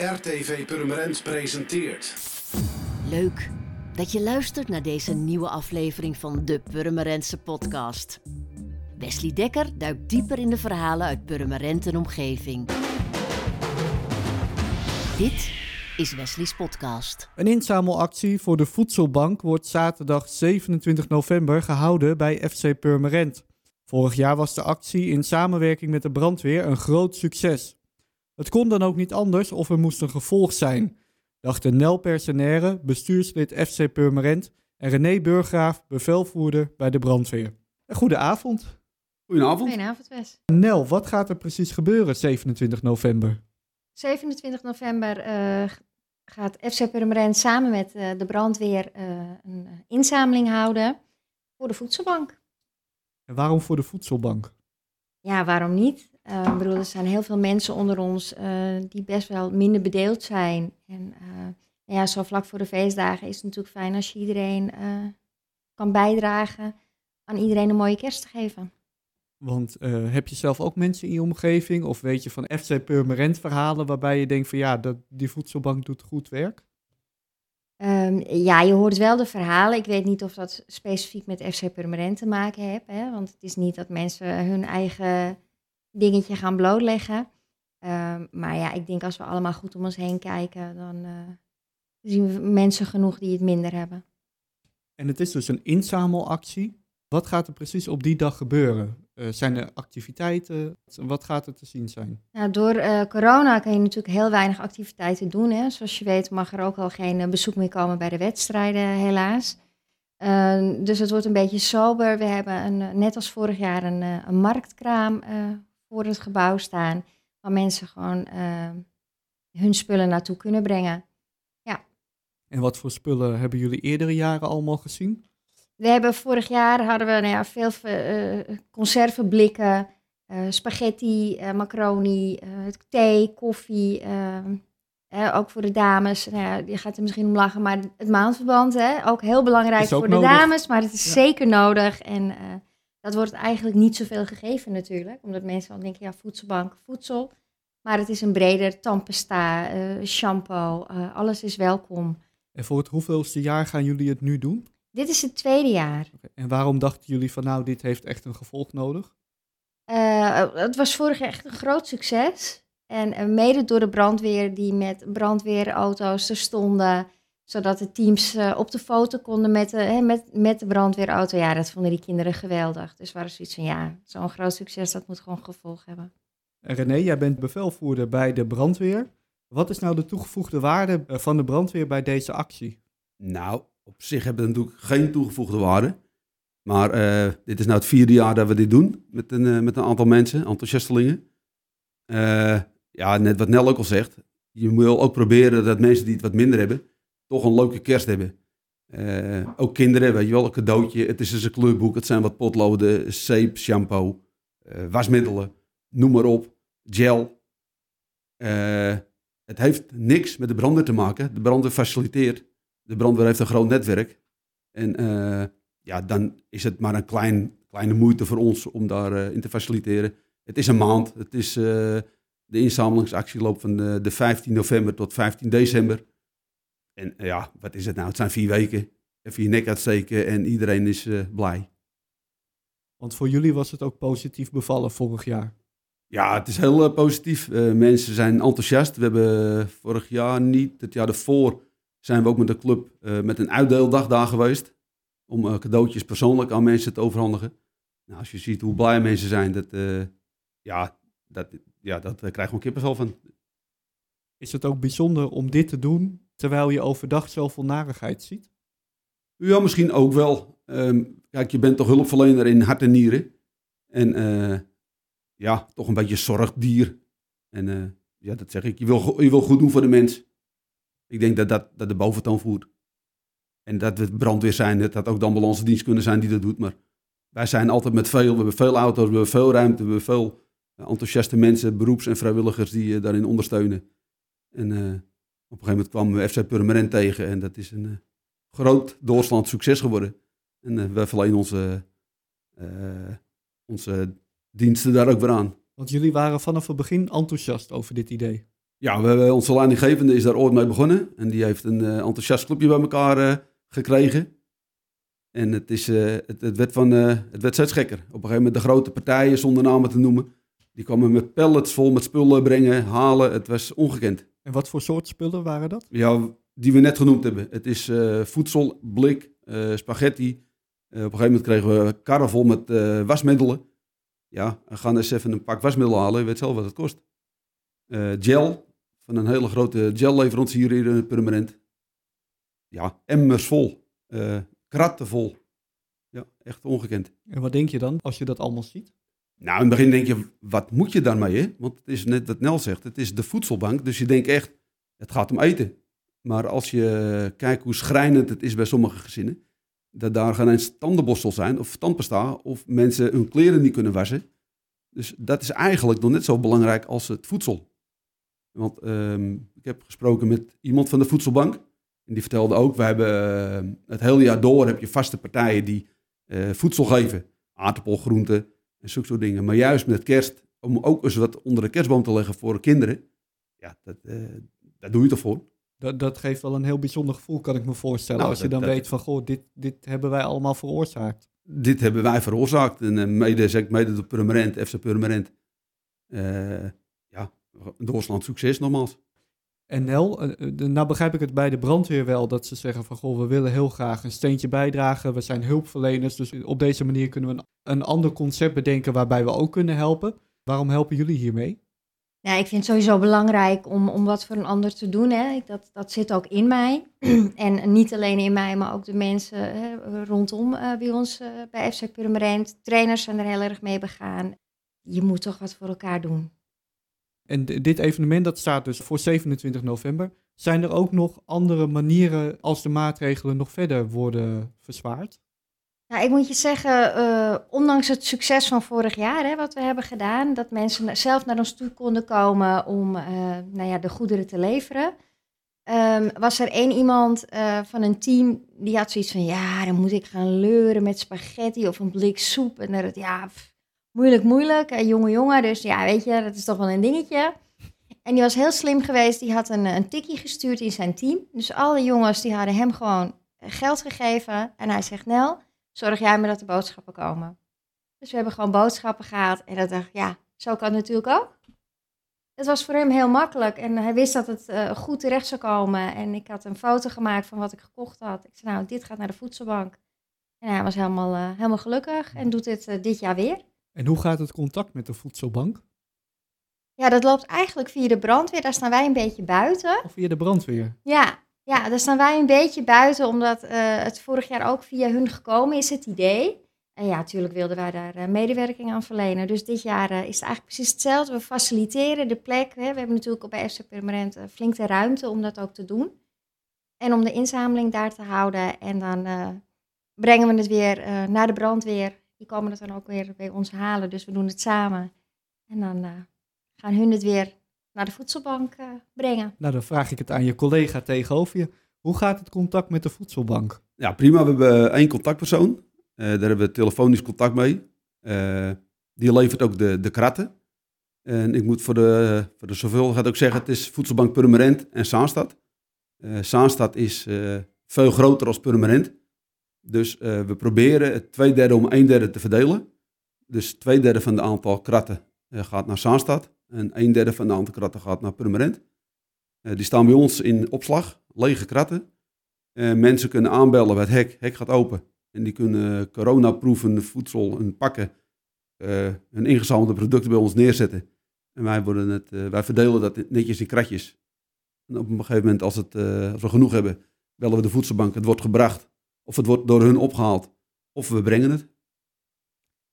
RTV Purmerend presenteert. Leuk dat je luistert naar deze nieuwe aflevering van de Purmerendse podcast. Wesley Dekker duikt dieper in de verhalen uit Purmerend en omgeving. Dit is Wesley's podcast. Een inzamelactie voor de Voedselbank wordt zaterdag 27 november gehouden bij FC Purmerend. Vorig jaar was de actie in samenwerking met de brandweer een groot succes. Het kon dan ook niet anders of er moest een gevolg zijn, dachten Nel Personaire, bestuurslid FC Purmerend en René Burgraaf, bevelvoerder bij de brandweer. Een goede avond. Goedenavond. Goedenavond, Wes. Nel, wat gaat er precies gebeuren 27 november? 27 november eh, gaat FC Purmerend samen met eh, de brandweer eh, een inzameling houden voor de voedselbank. En waarom voor de voedselbank? Ja, waarom niet? Eh, ik bedoel, er zijn heel veel mensen onder ons eh, die best wel minder bedeeld zijn. En eh, ja, zo vlak voor de feestdagen is het natuurlijk fijn als je iedereen kan bijdragen aan iedereen een mooie kerst te geven. Want heb je zelf ook mensen in je omgeving of weet je van FC Purmerend verhalen waarbij je denkt van ja, dat, die voedselbank doet goed werk? Ehm, ja, je hoort wel de verhalen. Ik weet niet of dat specifiek met FC Purmerend te maken heeft. Hè? Want het is niet dat mensen hun eigen dingetje gaan blootleggen. Ehm, maar ja, ik denk als we allemaal goed om ons heen kijken, dan eh, zien we mensen genoeg die het minder hebben. En het is dus een inzamelactie. Wat gaat er precies op die dag gebeuren? Eh, zijn er activiteiten? Wat gaat er te zien zijn? Nou, door eh, corona kan je natuurlijk heel weinig activiteiten doen. Hè. Zoals je weet mag er ook al geen bezoek meer komen bij de wedstrijden, helaas. Uh, dus het wordt een beetje sober. We hebben een, net als vorig jaar een, een marktkraam voor het gebouw staan. Waar mensen gewoon hun spullen naartoe kunnen brengen. Ja. En wat voor spullen hebben jullie eerdere jaren allemaal gezien? We hebben vorig jaar hadden we nou ja, veel conservenblikken, spaghetti, macaroni, thee, koffie. Uh, ook voor de dames, nou ja, je gaat er misschien om lachen, maar het maandverband, hè, ook heel belangrijk ook voor nodig. de dames, maar het is ja. zeker nodig. En uh, dat wordt eigenlijk niet zoveel gegeven natuurlijk, omdat mensen dan denken, ja, voedselbank, voedsel. Maar het is een breder tandpasta, uh, shampoo, alles is welkom. En voor het hoeveelste jaar gaan jullie het nu doen? Dit is het tweede jaar. Okay. En waarom dachten jullie van, nou, dit heeft echt een gevolg nodig? het was vorig jaar echt een groot succes. En mede door de brandweer die met brandweerauto's er stonden, zodat de teams uh, op de foto konden met de, hè, met, met de brandweerauto. Ja, dat vonden die kinderen geweldig. Dus waren zoiets van, ja, zo'n groot succes, dat moet gewoon gevolg hebben. En René, jij bent bevelvoerder bij de brandweer. Wat is nou de toegevoegde waarde eh, van de brandweer bij deze actie? Nou, op zich hebben we natuurlijk geen toegevoegde waarde. Maar uh, dit is nou het vierde jaar dat we dit doen met een, met een aantal mensen, enthousiastelingen. ja, net wat Nel ook al zegt, je wil ook proberen dat mensen die het wat minder hebben, toch een leuke kerst hebben. Uh, ook kinderen, weet je wel, een cadeautje. Het is dus een kleurboek, het zijn wat potloden, zeep, shampoo, uh, wasmiddelen, noem maar op, gel. Uh, het heeft niks met de brandweer te maken. De brandweer faciliteert. De brandweer heeft een groot netwerk. En ja, dan is het maar een klein, kleine moeite voor ons om daarin in te faciliteren. Het is een maand, het is de inzamelingsactie loopt van de 15 november tot 15 december. En uh, ja, wat is het nou? Het zijn vier weken. Even je nek uitsteken en iedereen is uh, blij. Want voor jullie was het ook positief bevallen vorig jaar? Ja, het is heel uh, positief. mensen zijn enthousiast. We hebben vorig jaar niet, het jaar ervoor zijn we ook met de club met een uitdeeldag daar geweest. Om cadeautjes persoonlijk aan mensen te overhandigen. Nou, als je ziet hoe blij mensen zijn, dat, ja, dat, ja, dat krijg je gewoon kippenvel van. Is het ook bijzonder om dit te doen terwijl je overdag zoveel narigheid ziet? Ja, misschien ook wel. Um, kijk, je bent toch hulpverlener in hart en nieren. En uh, ja, toch een beetje zorgdier. En uh, ja, dat zeg ik. Je wil, je wil goed doen voor de mens. Ik denk dat dat, dat de boventoon voert. En dat we brandweer zijn, dat dat ook de ambulance kunnen zijn die dat doet. Maar wij zijn altijd met veel, we hebben veel auto's, we hebben veel ruimte, we hebben veel enthousiaste mensen, beroeps- en vrijwilligers die uh, daarin ondersteunen. En op een gegeven moment kwam we FC Purmerend tegen en dat is een uh, groot doorslaand succes geworden. En we verlenen onze, onze diensten daar ook weer aan. Want jullie waren vanaf het begin enthousiast over dit idee. Ja, we hebben, onze leidinggevende is daar ooit mee begonnen. En die heeft een uh, enthousiast clubje bij elkaar uh, gekregen. En het, is, uh, het, het, werd van, het werd steeds gekker. Op een gegeven moment de grote partijen, zonder namen te noemen. Die kwamen met pallets vol met spullen brengen, halen. Het was ongekend. En wat voor soort spullen waren dat? Ja, die we net genoemd hebben. Het is voedsel, blik, spaghetti. op een gegeven moment kregen we karren vol met wasmiddelen. Ja, we gaan eens even een pak wasmiddel halen. Je weet zelf wat het kost. gel, van een hele grote gelleverancier hier in Permanent. Ja, emmers vol, kratten vol. Ja, echt ongekend. En wat denk je dan als je dat allemaal ziet? Nou, in het begin denk je, wat moet je daarmee? Want het is net wat Nel zegt, het is de voedselbank. Dus je denkt echt, het gaat om eten. Maar als je kijkt hoe schrijnend het is bij sommige gezinnen, dat daar geen eens tandenborstel zijn of tandpasta of mensen hun kleren niet kunnen wassen. Dus dat is eigenlijk nog net zo belangrijk als het voedsel. Want ehm, ik heb gesproken met iemand van de voedselbank. En die vertelde ook, we hebben uh, het hele jaar door heb je vaste partijen die uh, voedsel geven. Aardappel, groenten en zulke soort dingen. Maar juist met kerst, om ook eens wat onder de kerstboom te leggen voor de kinderen. Ja, dat, uh, daar doe je toch voor. Dat, dat geeft wel een heel bijzonder gevoel, kan ik me voorstellen. Nou, als je dan weet van, goh, dit, dit hebben wij allemaal veroorzaakt. Dit hebben wij veroorzaakt. En mede, zeg ik, mede door Purmerend, FC Purmerend Doorsland succes nogmaals. En Nel, eh, eh, nou begrijp ik het bij de brandweer wel dat ze zeggen van goh, we willen heel graag een steentje bijdragen. We zijn hulpverleners, dus op deze manier kunnen we een, ander concept bedenken waarbij we ook kunnen helpen. Waarom helpen jullie hiermee? Nou, ik vind het sowieso belangrijk om, om wat voor een ander te doen. Hè. Dat, dat zit ook in mij. en niet alleen in mij, maar ook de mensen hè, rondom uh, bij ons bij FC Purmerend. Trainers zijn er heel erg mee begaan. Je moet toch wat voor elkaar doen. En dit evenement dat staat dus voor 27 november. Zijn er ook nog andere manieren als de maatregelen nog verder worden verzwaard? Nou, ik moet je zeggen, uh, ondanks het succes van vorig jaar, hè, wat we hebben gedaan, dat mensen zelf naar ons toe konden komen om uh, nou ja, de goederen te leveren, um, was er één iemand uh, van een team die had zoiets van, ja, dan moet ik gaan leuren met spaghetti of een blik soep. En dat, ja, moeilijk, moeilijk. Een jonge jongen, dus ja, weet je, dat is toch wel een dingetje. En die was heel slim geweest. Die had een, een tikkie gestuurd in zijn team. Dus alle jongens die hadden hem gewoon geld gegeven. En hij zegt, Nel, zorg jij maar dat de boodschappen komen. Dus we hebben gewoon boodschappen gehad. En dat dacht ja, zo kan het natuurlijk ook. Het was voor hem heel makkelijk. En hij wist dat het uh, goed terecht zou komen. En ik had een foto gemaakt van wat ik gekocht had. Ik zei, nou, dit gaat naar de voedselbank. En hij was helemaal, helemaal gelukkig en doet dit dit jaar weer. En hoe gaat het contact met de voedselbank? Ja, dat loopt eigenlijk via de brandweer. Daar staan wij een beetje buiten. Of via de brandweer? Ja, ja daar staan wij een beetje buiten, omdat uh, het vorig jaar ook via hun gekomen is, het idee. En ja, natuurlijk wilden wij daar uh, medewerking aan verlenen. Dus dit jaar uh, is het eigenlijk precies hetzelfde. We faciliteren de plek. Hè. We hebben natuurlijk op FC Permanent flink de ruimte om dat ook te doen. En om de inzameling daar te houden. En dan brengen we het weer naar de brandweer die komen het dan ook weer bij ons halen. Dus we doen het samen. En dan uh, gaan hun het weer naar de voedselbank uh, brengen. Nou, dan vraag ik het aan je collega tegenover je. Hoe gaat het contact met de voedselbank? Ja, prima. We hebben één contactpersoon. Uh, daar hebben we telefonisch contact mee. die levert ook de, de kratten. En ik moet voor de, voor de zoveel ook zeggen, het is Voedselbank Purmerend en Zaanstad. Zaanstad is veel groter als Purmerend. Dus uh, we proberen het twee derde om een derde te verdelen. Dus twee derde van de aantal kratten uh, gaat naar Zaanstad en een derde van de aantal kratten gaat naar Purmerend. Uh, die staan bij ons in opslag, lege kratten. mensen kunnen aanbellen bij het hek, hek gaat open. En die kunnen coronaproeven voedsel en pakken, hun ingezamelde producten bij ons neerzetten. En wij, worden het, wij verdelen dat netjes in kratjes. En op een gegeven moment, als, het, als we genoeg hebben, bellen we de voedselbank. Het wordt gebracht. Of het wordt door hun opgehaald, of we brengen het.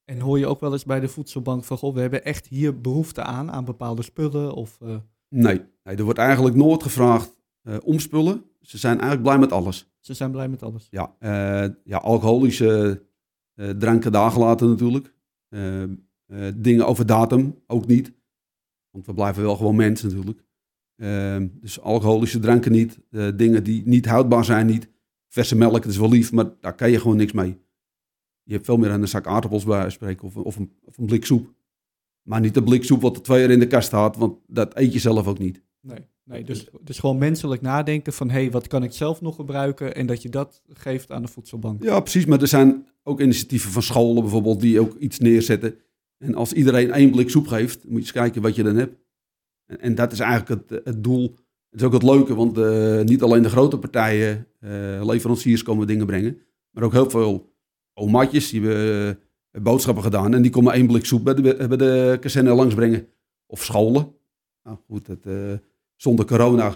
En hoor je ook wel eens bij de voedselbank van, goh, we hebben echt hier behoefte aan, aan bepaalde spullen? Of, uh... nee, nee, er wordt eigenlijk nooit gevraagd uh, om spullen. Ze zijn eigenlijk blij met alles. Ze zijn blij met alles? Ja, uh, ja alcoholische dranken dagen later natuurlijk. dingen over datum ook niet. Want we blijven wel gewoon mensen natuurlijk. dus alcoholische dranken niet. dingen die niet houdbaar zijn niet. Verse melk, dat is wel lief, maar daar kan je gewoon niks mee. Je hebt veel meer aan een zak aardappels bij spreken of, of, een, of een blik soep. Maar niet een blik soep wat er twee jaar in de kast staat, want dat eet je zelf ook niet. Nee, nee dus, dus gewoon menselijk nadenken van... hé, hey, wat kan ik zelf nog gebruiken? En dat je dat geeft aan de voedselbank. Ja, precies. Maar er zijn ook initiatieven van scholen bijvoorbeeld... die ook iets neerzetten. En als iedereen één blik soep geeft... moet je eens kijken wat je dan hebt. En, en dat is eigenlijk het, het doel. Het is ook het leuke, want uh, niet alleen de grote partijen... Uh, leveranciers komen dingen brengen... maar ook heel veel omaatjes die hebben uh, boodschappen gedaan... en die komen één blik soep bij de, bij de kazerne langsbrengen. Of scholen. Nou goed, het, zonder corona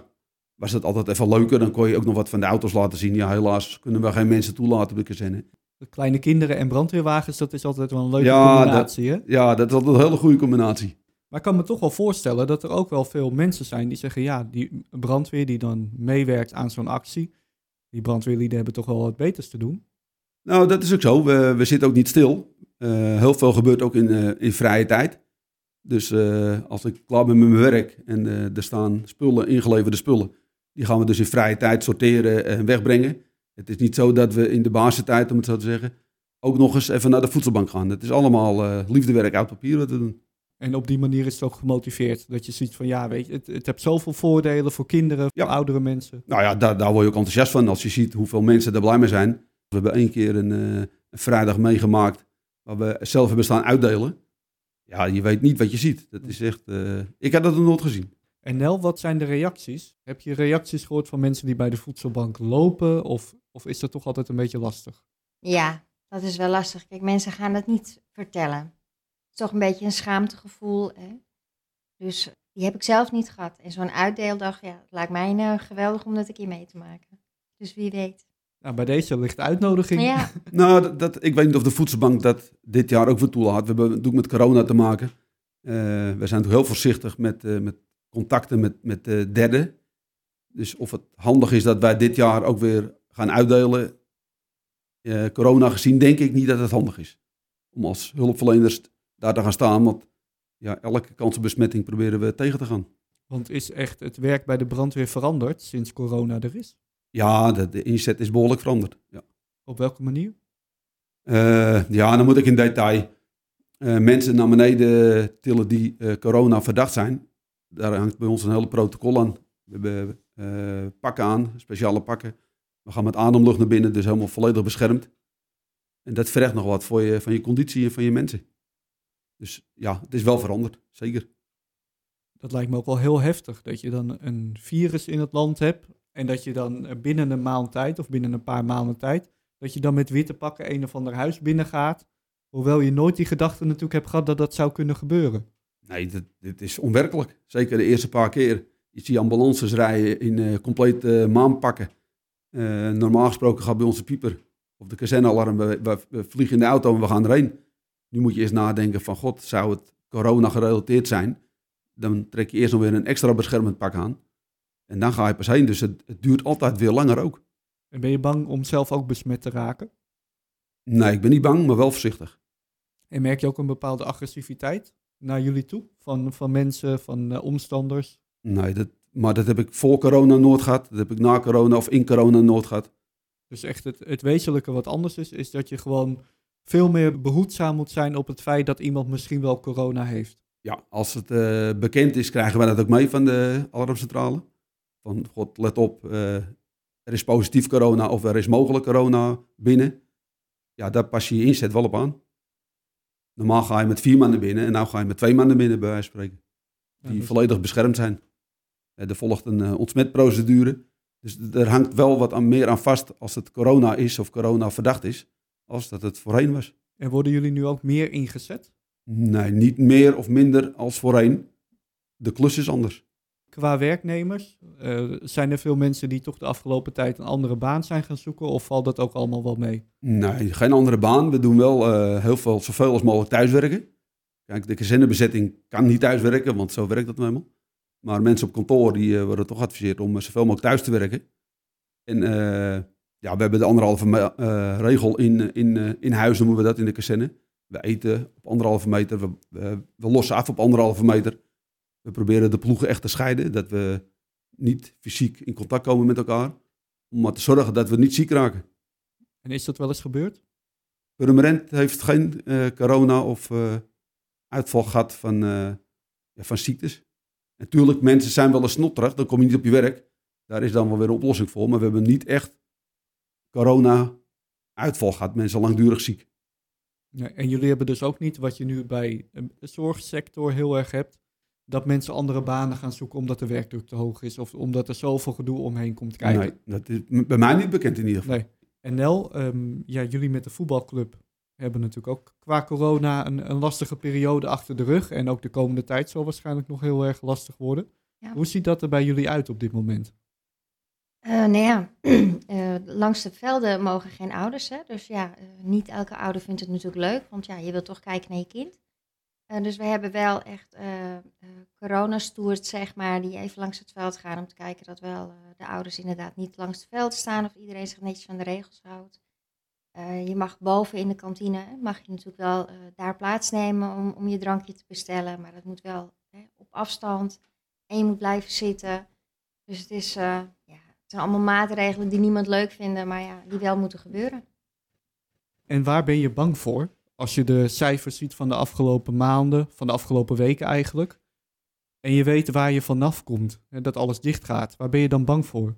was het altijd even leuker. Dan kon je ook nog wat van de auto's laten zien. Ja, helaas kunnen we geen mensen toelaten op de kazerne. Kleine kinderen en brandweerwagens, dat is altijd wel een leuke ja, combinatie, dat, hè? Ja, dat is altijd een hele goede combinatie. Maar ik kan me toch wel voorstellen dat er ook wel veel mensen zijn die zeggen... ja, die brandweer die dan meewerkt aan zo'n actie... die brandweerlieden hebben toch wel wat beters te doen. Nou, dat is ook zo. We, we zitten ook niet stil. Uh, heel veel gebeurt ook in, uh, in vrije tijd. Dus uh, als ik klaar ben met mijn werk en er staan spullen, ingeleverde spullen, die gaan we dus in vrije tijd sorteren en wegbrengen. Het is niet zo dat we in de basistijd, om het zo te zeggen, ook nog eens even naar de voedselbank gaan. Het is allemaal liefdewerk uit papier wat we doen. En op die manier is het ook gemotiveerd. Dat je ziet van ja, weet je, het, het heeft zoveel voordelen voor kinderen, voor oudere mensen. Nou ja, daar, daar word je ook enthousiast van als je ziet hoeveel mensen er blij mee zijn. We hebben één keer een, een vrijdag meegemaakt waar we zelf hebben staan uitdelen ja, je weet niet wat je ziet. Dat is echt, uh, ik heb dat nog nooit gezien. En Nel, wat zijn de reacties? Heb je reacties gehoord van mensen die bij de voedselbank lopen? Of, of is dat toch altijd een beetje lastig? Ja, dat is wel lastig. Kijk, mensen gaan dat niet vertellen. Toch een beetje een schaamtegevoel. Hè? Dus die heb ik zelf niet gehad. En zo'n uitdeeldag, ja, het lijkt mij uh, geweldig om dat een keer mee te maken. Dus wie weet. Nou, bij deze ligt de uitnodiging. Ja. nou, dat, dat, ik weet niet of de voedselbank dat dit jaar ook weer toelaat. We hebben natuurlijk met corona te maken. Uh, we zijn heel voorzichtig met, uh, met contacten met, met derden. Dus of het handig is dat wij dit jaar ook weer gaan uitdelen. corona gezien denk ik niet dat het handig is. Om als hulpverleners daar te gaan staan. Want ja, elke kans op besmetting proberen we tegen te gaan. Want is echt het werk bij de brandweer veranderd sinds corona er is? Ja, de, de inzet is behoorlijk veranderd. Ja. Op welke manier? Uh, ja, dan moet ik in detail. Uh, mensen naar beneden tillen die uh, corona verdacht zijn. Daar hangt bij ons een hele protocol aan. We hebben pakken aan, speciale pakken. We gaan met ademlucht naar binnen, dus helemaal volledig beschermd. En dat vergt nog wat voor je, van je conditie en van je mensen. Dus ja, het is wel veranderd, zeker. Dat lijkt me ook wel heel heftig, dat je dan een virus in het land hebt en dat je dan eh, binnen een maand tijd, of binnen een paar maanden tijd, dat je dan met witte pakken een of ander huis binnengaat. Hoewel je nooit die gedachte natuurlijk hebt gehad dat dat zou kunnen gebeuren. Nee, dit, dit is onwerkelijk. Zeker de eerste paar keer. Je ziet ambulances rijden in uh, complete uh, maanpakken. Uh, normaal gesproken gaat bij onze pieper of de kazernealarm, we, we, we, vliegen in de auto en we gaan erheen. Nu moet je eerst nadenken van, god, zou het corona gerelateerd zijn? Dan trek je eerst nog weer een extra beschermend pak aan. En dan ga je pas heen. Dus het, het, duurt altijd weer langer ook. En ben je bang om zelf ook besmet te raken? Nee, ik ben niet bang, maar wel voorzichtig. En merk je ook een bepaalde agressiviteit naar jullie toe? Van, van mensen, van uh, omstanders? Nee, dat, maar dat heb ik voor corona nooit gehad. Dat heb ik na corona of in corona nooit gehad. Dus echt het, het wezenlijke wat anders is, is dat je gewoon veel meer behoedzaam moet zijn op het feit dat iemand misschien wel corona heeft. Ja, als het uh, bekend is, krijgen wij dat ook mee van de alarmcentrale. Van god, let op, uh, er is positief corona of er is mogelijk corona binnen. Ja, daar pas je je inzet wel op aan. Normaal ga je met vier mannen binnen en nu ga je met twee mannen binnen, bij wijze van spreken. Die dus- volledig beschermd zijn. Uh, er volgt een uh, ontsmetprocedure. Dus er hangt wel wat aan, meer aan vast als het corona is of corona verdacht is, als dat het voorheen was. En worden jullie nu ook meer ingezet? Nee, niet meer of minder als voorheen. De klus is anders qua werknemers? Uh, zijn er veel mensen die toch de afgelopen tijd een andere baan zijn gaan zoeken? Of valt dat ook allemaal wel mee? Nee, geen andere baan. We doen wel uh, heel veel, zoveel als mogelijk thuiswerken. Kijk, de gezinnenbezetting kan niet thuiswerken, want zo werkt dat nou helemaal. Maar mensen op kantoor die uh, worden toch geadviseerd om zoveel mogelijk thuis te werken. En ja, we hebben de anderhalve regel in, in, in huis, noemen we dat in de kazerne. We eten op anderhalve meter, we, we lossen af op anderhalve meter. We proberen de ploegen echt te scheiden, dat we niet fysiek in contact komen met elkaar, om maar te zorgen dat we niet ziek raken. En is dat wel eens gebeurd? Purmerend heeft geen uh, corona of uh, uitval gehad van, ja, van ziektes. Natuurlijk, mensen zijn wel eens snotterig, dan kom je niet op je werk. Daar is dan wel weer een oplossing voor. Maar we hebben niet echt corona-uitval gehad. Mensen langdurig ziek. Ja, en jullie hebben dus ook niet wat je nu bij de zorgsector heel erg hebt. Dat mensen andere banen gaan zoeken omdat de werkdruk te hoog is. Of omdat er zoveel gedoe omheen komt kijken. Nee, dat is bij mij niet bekend in ieder geval. Nee. En Nel, ehm, ja, jullie met de voetbalclub hebben natuurlijk ook qua corona een, een, lastige periode achter de rug. En ook de komende tijd zal waarschijnlijk nog heel erg lastig worden. Hoe ziet dat er bij jullie uit op dit moment? Uh, nou ja, uh, langs de velden mogen geen ouders. Hè? Dus ja, uh, niet elke ouder vindt het natuurlijk leuk. Want ja, je wilt toch kijken naar je kind. dus we hebben wel echt coronastoert, zeg maar, die even langs het veld gaan om te kijken dat wel de ouders inderdaad niet langs het veld staan of iedereen zich netjes van de regels houdt. je mag boven in de kantine, mag je natuurlijk wel daar plaatsnemen om, om je drankje te bestellen, maar dat moet wel hè, op afstand en je moet blijven zitten. Dus het is, ja, zijn allemaal maatregelen die niemand leuk vinden, maar ja, die wel moeten gebeuren. En waar ben je bang voor? Als je de cijfers ziet van de afgelopen maanden, van de afgelopen weken eigenlijk. En je weet waar je vanaf komt, en dat alles dicht gaat. Waar ben je dan bang voor?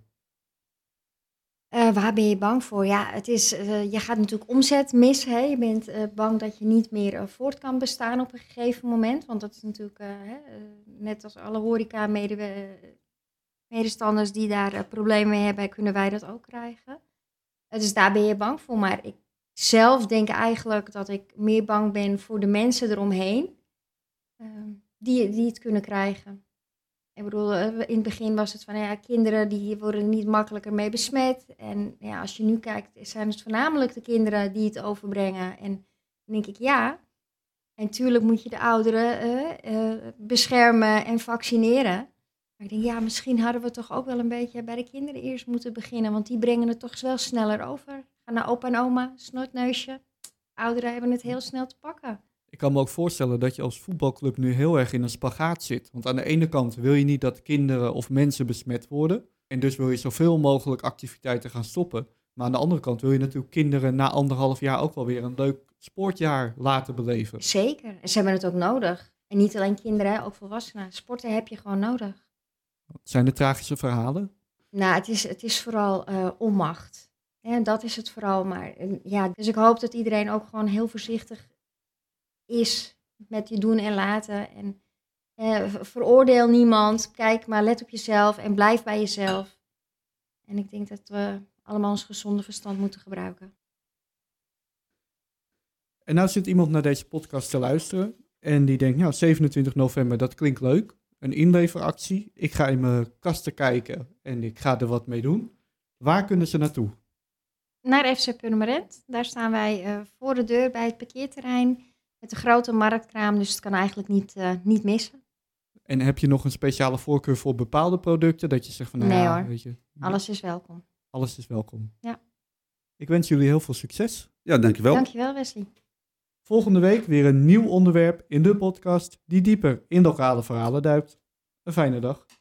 Uh, waar ben je bang voor? Ja, het is, uh, je gaat natuurlijk omzet missen. Hè? Je bent uh, bang dat je niet meer voort kan bestaan op een gegeven moment. Want dat is natuurlijk, net als alle horeca-medewerkers medestanders die daar uh, problemen mee hebben, kunnen wij dat ook krijgen. Uh, dus daar ben je bang voor. Maar ik zelf denk eigenlijk dat ik meer bang ben voor de mensen eromheen ehm, die, die het kunnen krijgen. Ik bedoel, eh, in het begin was het van ja, kinderen die worden niet makkelijker mee besmet. En ja, als je nu kijkt, zijn het voornamelijk de kinderen die het overbrengen. En dan denk ik ja. En tuurlijk moet je de ouderen beschermen en vaccineren ik denk, ja, misschien hadden we toch ook wel een beetje bij de kinderen eerst moeten beginnen. Want die brengen het toch wel sneller over. Ga naar opa en oma, snotneusje. Ouderen hebben het heel snel te pakken. Ik kan me ook voorstellen dat je als voetbalclub nu heel erg in een spagaat zit. Want aan de ene kant wil je niet dat kinderen of mensen besmet worden. En dus wil je zoveel mogelijk activiteiten gaan stoppen. Maar aan de andere kant wil je natuurlijk kinderen na anderhalf jaar ook wel weer een leuk sportjaar laten beleven. Zeker. En ze hebben het ook nodig. En niet alleen kinderen, ook volwassenen. Sporten heb je gewoon nodig. Zijn er tragische verhalen? Nou, het is, het is vooral uh, onmacht. En dat is het vooral. Maar ja, dus ik hoop dat iedereen ook gewoon heel voorzichtig is met je doen en laten. En eh, veroordeel niemand. Kijk maar, let op jezelf en blijf bij jezelf. En ik denk dat we allemaal ons gezonde verstand moeten gebruiken. En nou zit iemand naar deze podcast te luisteren en die denkt, nou, 27 november, dat klinkt leuk een inleveractie. Ik ga in mijn kasten kijken en ik ga er wat mee doen. Waar kunnen ze naartoe? Naar FC Purmerend. Daar staan wij uh, voor de deur bij het parkeerterrein met een grote marktkraam, dus het kan eigenlijk niet, uh, niet missen. En heb je nog een speciale voorkeur voor bepaalde producten? Dat je zegt van, nou nee ja, hoor, weet je, alles is welkom. Alles is welkom. Ja. Ik wens jullie heel veel succes. Ja, dankjewel. Dankjewel Wesley. Volgende week weer een nieuw onderwerp in de podcast die dieper in lokale verhalen duikt. Een fijne dag.